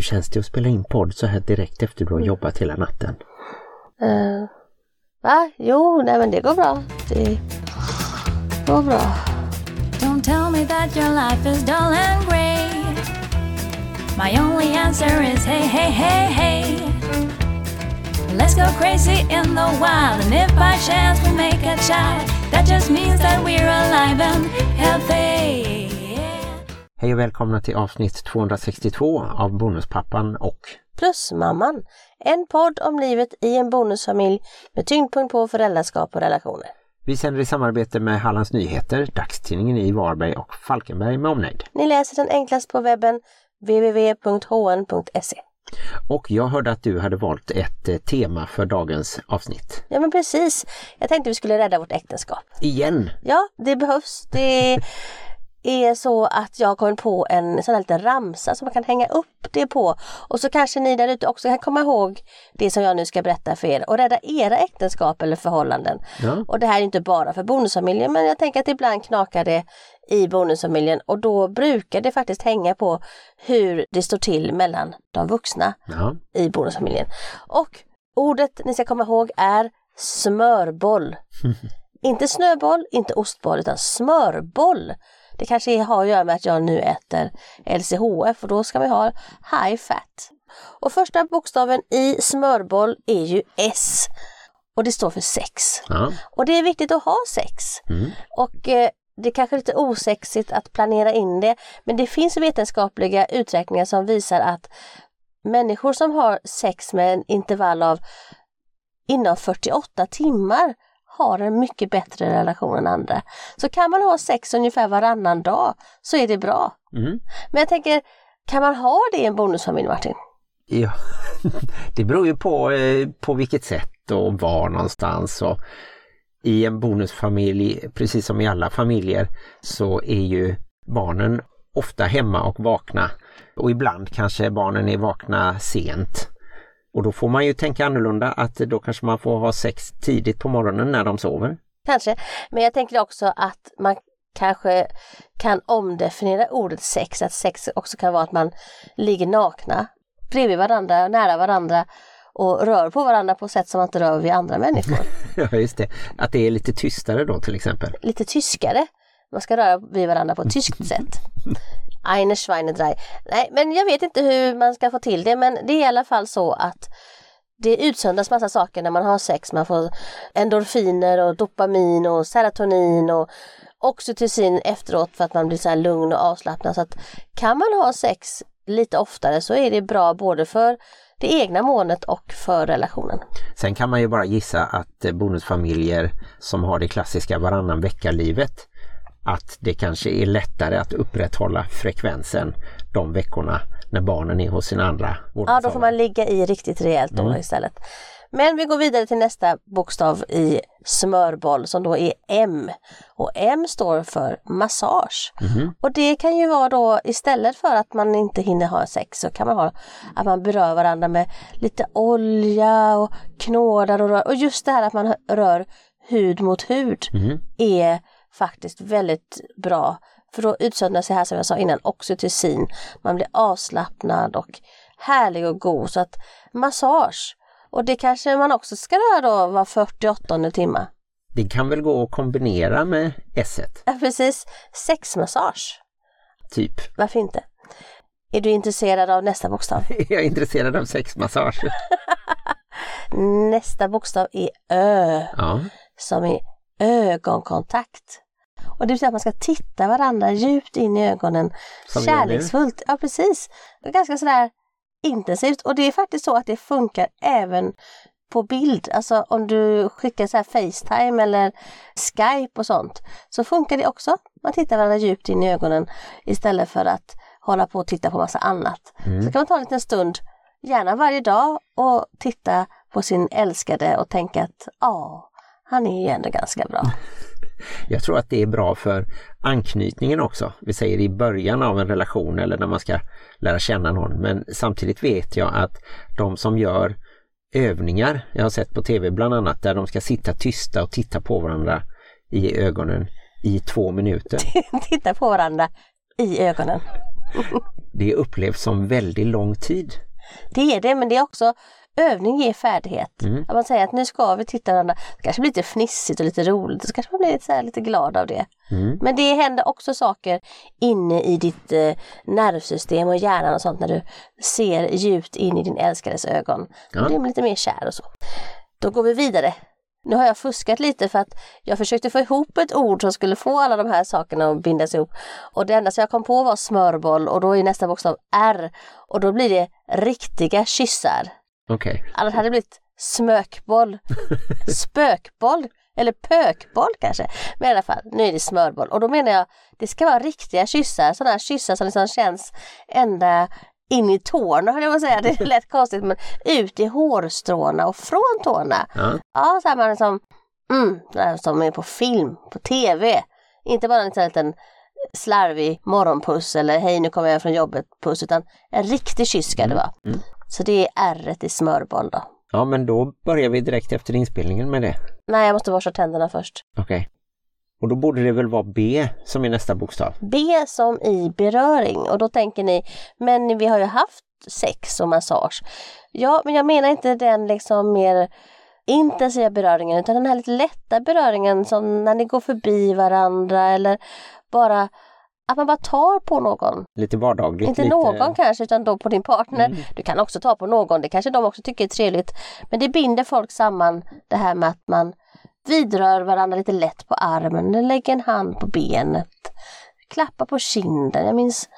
Hur känns det att spela in podd så här direkt efter du har jobbat hela natten? Uh, va? Jo, nej men det går bra. Det går bra. Don't tell me that your life is dull and grey My only answer is hey, hey, hey, hey Let's go crazy in the wild And if by chance we make a child That just means that we're alive and healthy Hej och välkomna till avsnitt 262 av Bonuspappan och Plusmamman. En podd om livet i en bonusfamilj med tyngdpunkt på föräldraskap och relationer. Vi sänder i samarbete med Hallands Nyheter, dagstidningen i Varberg och Falkenberg med omnejd. Ni läser den enklast på webben www.hn.se. Och jag hörde att du hade valt ett eh, tema för dagens avsnitt. Ja men precis. Jag tänkte vi skulle rädda vårt äktenskap. Igen? Ja, det behövs. Det är så att jag kommit på en sån här liten ramsa som man kan hänga upp det på. Och så kanske ni där ute också kan komma ihåg det som jag nu ska berätta för er och rädda era äktenskap eller förhållanden. Ja. Och det här är inte bara för bonusfamiljen men jag tänker att ibland knakar det i bonusfamiljen och då brukar det faktiskt hänga på hur det står till mellan de vuxna ja. i bonusfamiljen. Och ordet ni ska komma ihåg är smörboll. inte snöboll, inte ostboll utan smörboll. Det kanske har att göra med att jag nu äter LCHF och då ska vi ha high fat. Och första bokstaven i smörboll är ju S och det står för sex. Ja. Och det är viktigt att ha sex. Mm. Och eh, det är kanske lite osexigt att planera in det men det finns vetenskapliga uträkningar som visar att människor som har sex med en intervall av inom 48 timmar har en mycket bättre relation än andra. Så kan man ha sex ungefär varannan dag så är det bra. Mm. Men jag tänker, kan man ha det i en bonusfamilj Martin? Ja, det beror ju på, eh, på vilket sätt och var någonstans. Och I en bonusfamilj, precis som i alla familjer, så är ju barnen ofta hemma och vakna. Och ibland kanske barnen är vakna sent. Och då får man ju tänka annorlunda att då kanske man får ha sex tidigt på morgonen när de sover. Kanske, men jag tänker också att man kanske kan omdefiniera ordet sex, att sex också kan vara att man ligger nakna bredvid varandra, nära varandra och rör på varandra på sätt som man inte rör vid andra människor. ja just det, att det är lite tystare då till exempel. Lite tyskare. Man ska röra vid varandra på ett tyskt sätt. Eine Schweinedrei. Nej, men jag vet inte hur man ska få till det, men det är i alla fall så att det utsöndras massa saker när man har sex. Man får endorfiner och dopamin och serotonin och oxytocin efteråt för att man blir så här lugn och avslappnad. Så att kan man ha sex lite oftare så är det bra både för det egna måendet och för relationen. Sen kan man ju bara gissa att eh, bonusfamiljer som har det klassiska varannan vecka-livet att det kanske är lättare att upprätthålla frekvensen de veckorna när barnen är hos sina andra Ja, då får man ligga i riktigt rejält då mm. istället. Men vi går vidare till nästa bokstav i smörboll som då är M. Och M står för massage. Mm. Och det kan ju vara då istället för att man inte hinner ha sex så kan man ha att man berör varandra med lite olja och knådar och rör. Och just det här att man rör hud mot hud mm. är faktiskt väldigt bra. För då utsöndras det här som jag sa innan oxytocin. Man blir avslappnad och härlig och god. Så att massage. Och det kanske man också ska göra då var 48 timme. Det kan väl gå att kombinera med S? Ja precis. Sexmassage. Typ. Varför inte? Är du intresserad av nästa bokstav? jag är intresserad av sexmassage. nästa bokstav är Ö. Ja. Som är ögonkontakt. Och det säga att man ska titta varandra djupt in i ögonen. Som kärleksfullt. Ja precis. Ganska sådär intensivt och det är faktiskt så att det funkar även på bild. Alltså om du skickar så här Facetime eller Skype och sånt så funkar det också. Man tittar varandra djupt in i ögonen istället för att hålla på och titta på massa annat. Mm. Så kan man ta en liten stund, gärna varje dag och titta på sin älskade och tänka att ja, han är ju ändå ganska bra. Jag tror att det är bra för anknytningen också. Vi säger i början av en relation eller när man ska lära känna någon. Men samtidigt vet jag att de som gör övningar, jag har sett på tv bland annat, där de ska sitta tysta och titta på varandra i ögonen i två minuter. titta på varandra i ögonen. det upplevs som väldigt lång tid. Det är det, men det är också övning ger färdighet. Mm. Att man säger att nu ska vi titta varandra. Det kanske blir lite fnissigt och lite roligt, så kanske man blir lite, här, lite glad av det. Mm. Men det händer också saker inne i ditt eh, nervsystem och hjärnan och sånt när du ser djupt in i din älskares ögon. Ja. Då blir man lite mer kär och så. Då går vi vidare. Nu har jag fuskat lite för att jag försökte få ihop ett ord som skulle få alla de här sakerna att bindas ihop. Och det enda som jag kom på var smörboll och då är nästa bokstav R. Och då blir det riktiga kyssar. Okej. Annars hade det blivit smökboll, spökboll eller pökboll kanske. Men i alla fall, nu är det smörboll. Och då menar jag, det ska vara riktiga kyssar, sådana här kyssar som liksom känns ända in i tårna höll jag på att säga. Det är lätt konstigt men ut i hårstråna och från tårna. Ja. Ja, så här man liksom, mm, det här som är på film, på tv. Inte bara en liten slarvig morgonpuss eller hej nu kommer jag från jobbet puss utan en riktig kyss ska det vara. Mm. Så det är r i smörboll då. ja, men då börjar vi direkt efter inspelningen med det. Nej, jag måste borsta tänderna först. Okej. Och då borde det väl vara B som är nästa bokstav? B som i beröring och då tänker ni, men vi har ju haft sex och massage. Ja, men jag menar inte den liksom mer intensiva beröringen utan den här lite lätta beröringen som när ni går förbi varandra eller bara att man bara tar på någon. Lite vardagligt. Inte lite... någon kanske utan då på din partner. Mm. Du kan också ta på någon, det kanske de också tycker är trevligt. Men det binder folk samman det här med att man vidrör varandra lite lätt på armen, lägger en hand på benet, klappar på kinden. Jag minns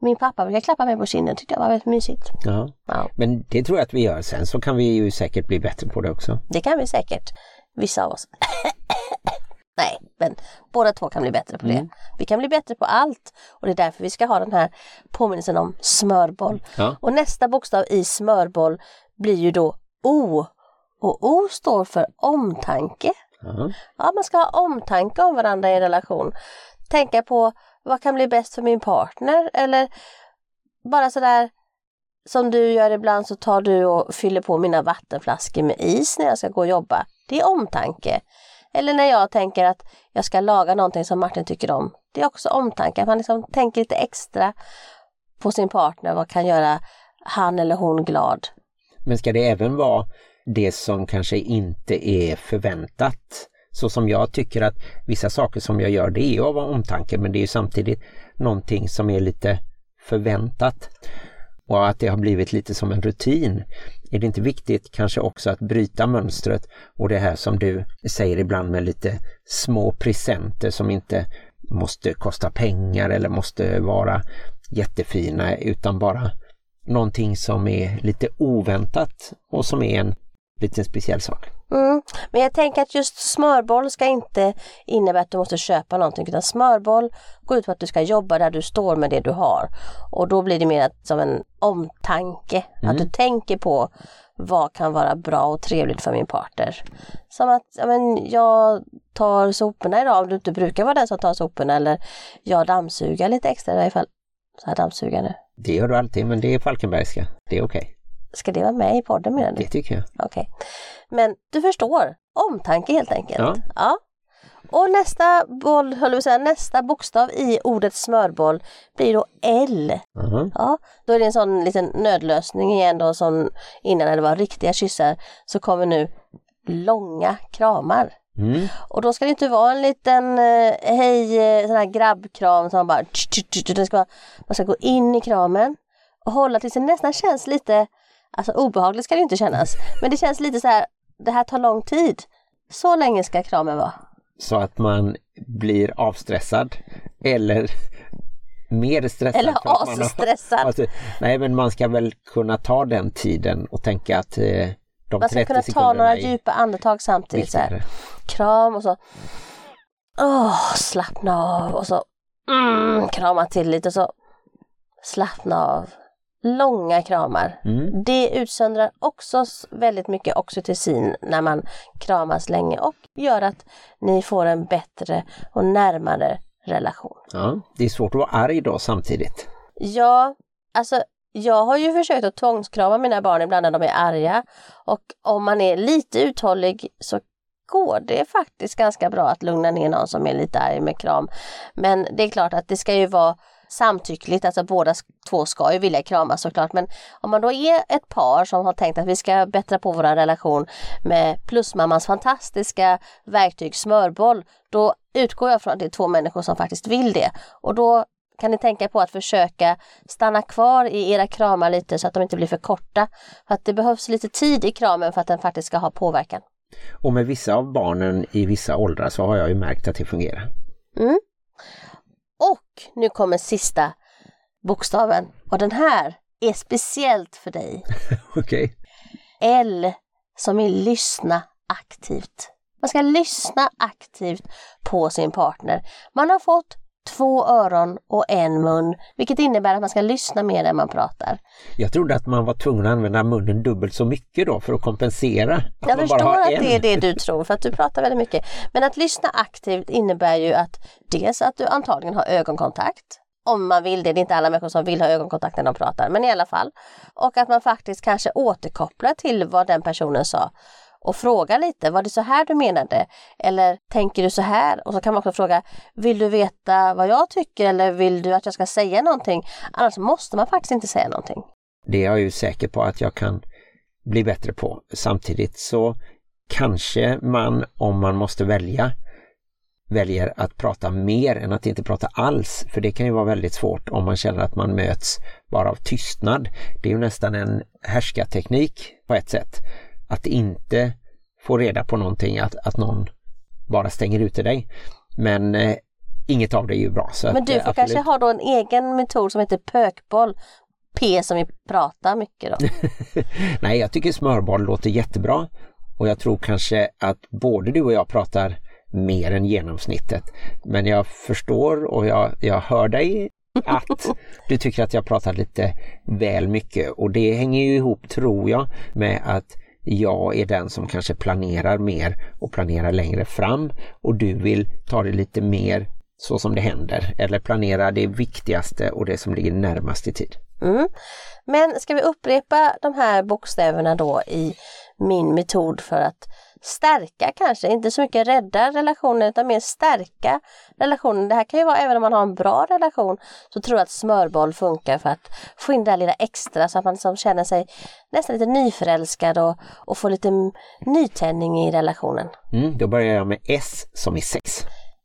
min pappa brukade klappa mig på kinden, tyckte jag var väldigt mysigt. Ja. Ja, Men det tror jag att vi gör sen så kan vi ju säkert bli bättre på det också. det kan vi säkert, vissa av oss. Nej, men båda två kan bli bättre på det. Mm. Vi kan bli bättre på allt och det är därför vi ska ha den här påminnelsen om smörboll. Ja. Och nästa bokstav i smörboll blir ju då O. Och O står för omtanke. Ja. Ja, man ska ha omtanke om varandra i en relation. Tänka på vad kan bli bäst för min partner eller bara sådär som du gör ibland så tar du och fyller på mina vattenflaskor med is när jag ska gå och jobba. Det är omtanke. Eller när jag tänker att jag ska laga någonting som Martin tycker om. Det är också omtanke, att man liksom tänker lite extra på sin partner, vad kan göra han eller hon glad. Men ska det även vara det som kanske inte är förväntat? Så som jag tycker att vissa saker som jag gör det är av omtanke men det är ju samtidigt någonting som är lite förväntat. Och att det har blivit lite som en rutin. Är det inte viktigt kanske också att bryta mönstret och det här som du säger ibland med lite små presenter som inte måste kosta pengar eller måste vara jättefina utan bara någonting som är lite oväntat och som är en liten speciell sak. Mm. Men jag tänker att just smörboll ska inte innebära att du måste köpa någonting utan smörboll går ut på att du ska jobba där du står med det du har. Och då blir det mer som en omtanke, att du tänker på vad kan vara bra och trevligt för min partner. Som att ja, men, jag tar soporna idag om du inte brukar vara den som tar soporna eller jag dammsuger lite extra i alla fall. Så här dammsuga nu. Det gör du alltid men det är Falkenbergska. Det är okej. Ska det vara med i podden menar du? Det tycker jag. Okej. Men du förstår, omtanke helt enkelt. Ja. Och nästa boll, höll säga, nästa bokstav i ordet smörboll blir då L. Mhm. Ja, då är det en sån liten nödlösning igen då som innan när det var riktiga kyssar så kommer nu långa kramar. Mm. Och då ska det inte vara en liten eh, hej, eh, sån här grabbkram som man bara tch, tch, det ska, Man ska gå in i kramen och hålla tills det nästan känns lite, alltså obehagligt ska det inte kännas, men det känns lite så här, det här tar lång tid. Så länge ska kramen vara. Så att man blir avstressad eller mer stressad. Eller har- asstressad. Alltså, nej men man ska väl kunna ta den tiden och tänka att eh, de Man ska 30 kunna ta några djupa andetag samtidigt. Så här. Kram och så Åh, slappna av och så mm, krama till lite och så slappna av. Långa kramar. Mm. Det utsöndrar också väldigt mycket oxytocin när man kramas länge och gör att ni får en bättre och närmare relation. Ja, det är svårt att vara arg då samtidigt. Ja, alltså jag har ju försökt att tvångskrama mina barn ibland när de är arga och om man är lite uthållig så går det faktiskt ganska bra att lugna ner någon som är lite arg med kram. Men det är klart att det ska ju vara samtyckligt, alltså båda två ska ju vilja kramas såklart. Men om man då är ett par som har tänkt att vi ska bättra på vår relation med plusmammans fantastiska verktyg smörboll, då utgår jag från att det är två människor som faktiskt vill det. Och då kan ni tänka på att försöka stanna kvar i era kramar lite så att de inte blir för korta. För att det behövs lite tid i kramen för att den faktiskt ska ha påverkan. Och med vissa av barnen i vissa åldrar så har jag ju märkt att det fungerar. Mm. Och nu kommer sista bokstaven och den här är speciellt för dig. Okej. Okay. L som är lyssna aktivt. Man ska lyssna aktivt på sin partner. Man har fått två öron och en mun, vilket innebär att man ska lyssna mer när man pratar. Jag trodde att man var tvungen att använda munnen dubbelt så mycket då för att kompensera. Att jag förstår att en. det är det du tror för att du pratar väldigt mycket. Men att lyssna aktivt innebär ju att dels att du antagligen har ögonkontakt, om man vill det. Det är inte alla människor som vill ha ögonkontakt när de pratar, men i alla fall. Och att man faktiskt kanske återkopplar till vad den personen sa och fråga lite, var det så här du menade? Eller tänker du så här? Och så kan man också fråga, vill du veta vad jag tycker eller vill du att jag ska säga någonting? Annars måste man faktiskt inte säga någonting. Det är jag ju säker på att jag kan bli bättre på. Samtidigt så kanske man, om man måste välja, väljer att prata mer än att inte prata alls. För det kan ju vara väldigt svårt om man känner att man möts bara av tystnad. Det är ju nästan en härskarteknik på ett sätt att inte få reda på någonting, att, att någon bara stänger ute dig. Men eh, inget av det är ju bra. Så Men du får absolut... kanske ha då en egen metod som heter pökboll. P som vi pratar mycket då. Nej, jag tycker smörboll låter jättebra och jag tror kanske att både du och jag pratar mer än genomsnittet. Men jag förstår och jag, jag hör dig att du tycker att jag pratar lite väl mycket och det hänger ju ihop, tror jag, med att jag är den som kanske planerar mer och planerar längre fram och du vill ta det lite mer så som det händer eller planera det viktigaste och det som ligger närmast i tid. Mm. Men ska vi upprepa de här bokstäverna då i min metod för att stärka kanske, inte så mycket rädda relationen utan mer stärka relationen. Det här kan ju vara även om man har en bra relation så tror jag att smörboll funkar för att få in det där lilla extra så att man liksom känner sig nästan lite nyförälskad och, och får lite nytändning i relationen. Mm, då börjar jag med S som i sex.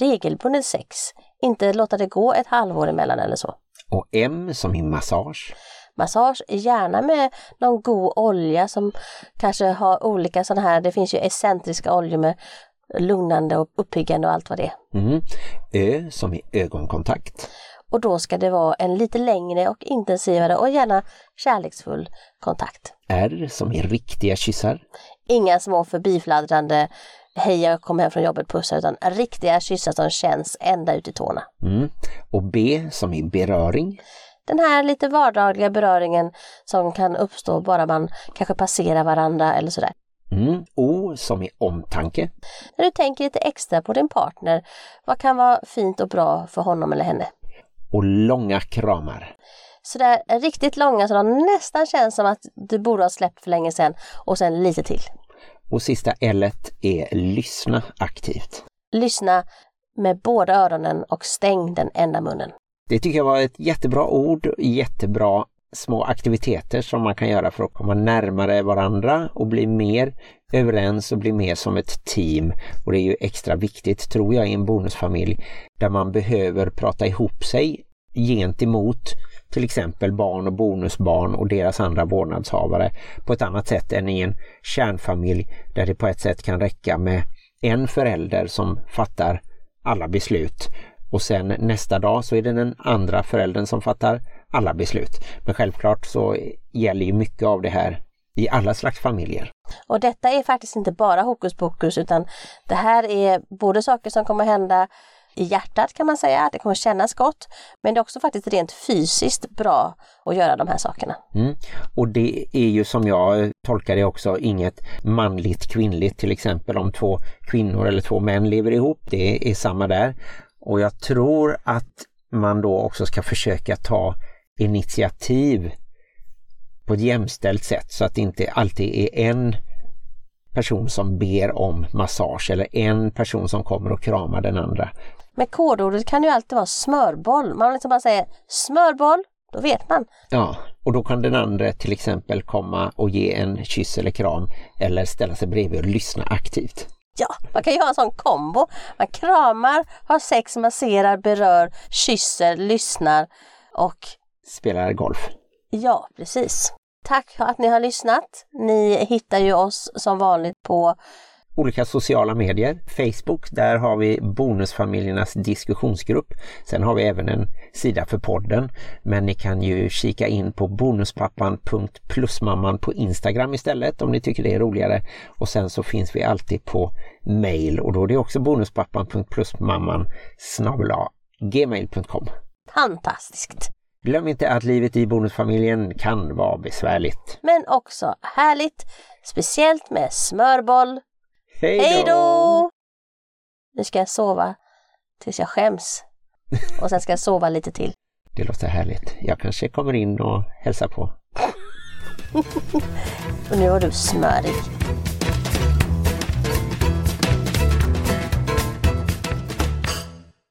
Regelbundet sex, inte låta det gå ett halvår emellan eller så. Och M som i massage massage, gärna med någon god olja som kanske har olika sådana här, det finns ju excentriska oljor med lugnande och uppiggande och allt vad det är. Mm. Ö som i ögonkontakt. Och då ska det vara en lite längre och intensivare och gärna kärleksfull kontakt. R som i riktiga kyssar. Inga små förbifladdrande hej jag kom hem från jobbet pussar utan riktiga kyssar som känns ända ut i tårna. Mm. Och B som i beröring den här lite vardagliga beröringen som kan uppstå bara man kanske passerar varandra eller sådär. Mm. O som i omtanke. När du tänker lite extra på din partner, vad kan vara fint och bra för honom eller henne? Och långa kramar. Sådär riktigt långa så de nästan känns som att du borde ha släppt för länge sedan och sen lite till. Och sista L är lyssna aktivt. Lyssna med båda öronen och stäng den enda munnen. Det tycker jag var ett jättebra ord, jättebra små aktiviteter som man kan göra för att komma närmare varandra och bli mer överens och bli mer som ett team. Och det är ju extra viktigt tror jag i en bonusfamilj där man behöver prata ihop sig gentemot till exempel barn och bonusbarn och deras andra vårdnadshavare på ett annat sätt än i en kärnfamilj där det på ett sätt kan räcka med en förälder som fattar alla beslut och sen nästa dag så är det den andra föräldern som fattar alla beslut. Men självklart så gäller ju mycket av det här i alla slags familjer. Och detta är faktiskt inte bara hokus pokus utan det här är både saker som kommer hända i hjärtat kan man säga, det kommer kännas gott. Men det är också faktiskt rent fysiskt bra att göra de här sakerna. Mm. Och det är ju som jag tolkar det också inget manligt kvinnligt till exempel om två kvinnor eller två män lever ihop. Det är samma där. Och jag tror att man då också ska försöka ta initiativ på ett jämställt sätt så att det inte alltid är en person som ber om massage eller en person som kommer och kramar den andra. Men kodordet kan ju alltid vara smörboll. Man liksom bara säger smörboll, då vet man. Ja, och då kan den andra till exempel komma och ge en kyss eller kram eller ställa sig bredvid och lyssna aktivt. Ja, man kan ju ha en sån kombo. Man kramar, har sex, masserar, berör, kysser, lyssnar och Spelar golf. ja, precis. Tack att ni har lyssnat. Ni hittar ju oss som vanligt på olika sociala medier. Facebook, där har vi Bonusfamiljernas diskussionsgrupp. Sen har vi även en sida för podden. Men ni kan ju kika in på bonuspappan.plusmamman på Instagram istället om ni tycker det är roligare. Och sen så finns vi alltid på mail och då är det också bonuspappan.plusmamman gmail.com. Fantastiskt. Glöm inte att livet i bonusfamiljen kan vara besvärligt. Men också härligt, speciellt med smörboll. Hej då! Nu ska jag sova tills jag skäms. Och sen ska jag sova lite till. Det låter härligt. Jag kanske kommer in och hälsar på. Och nu var du smörig.